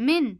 Min.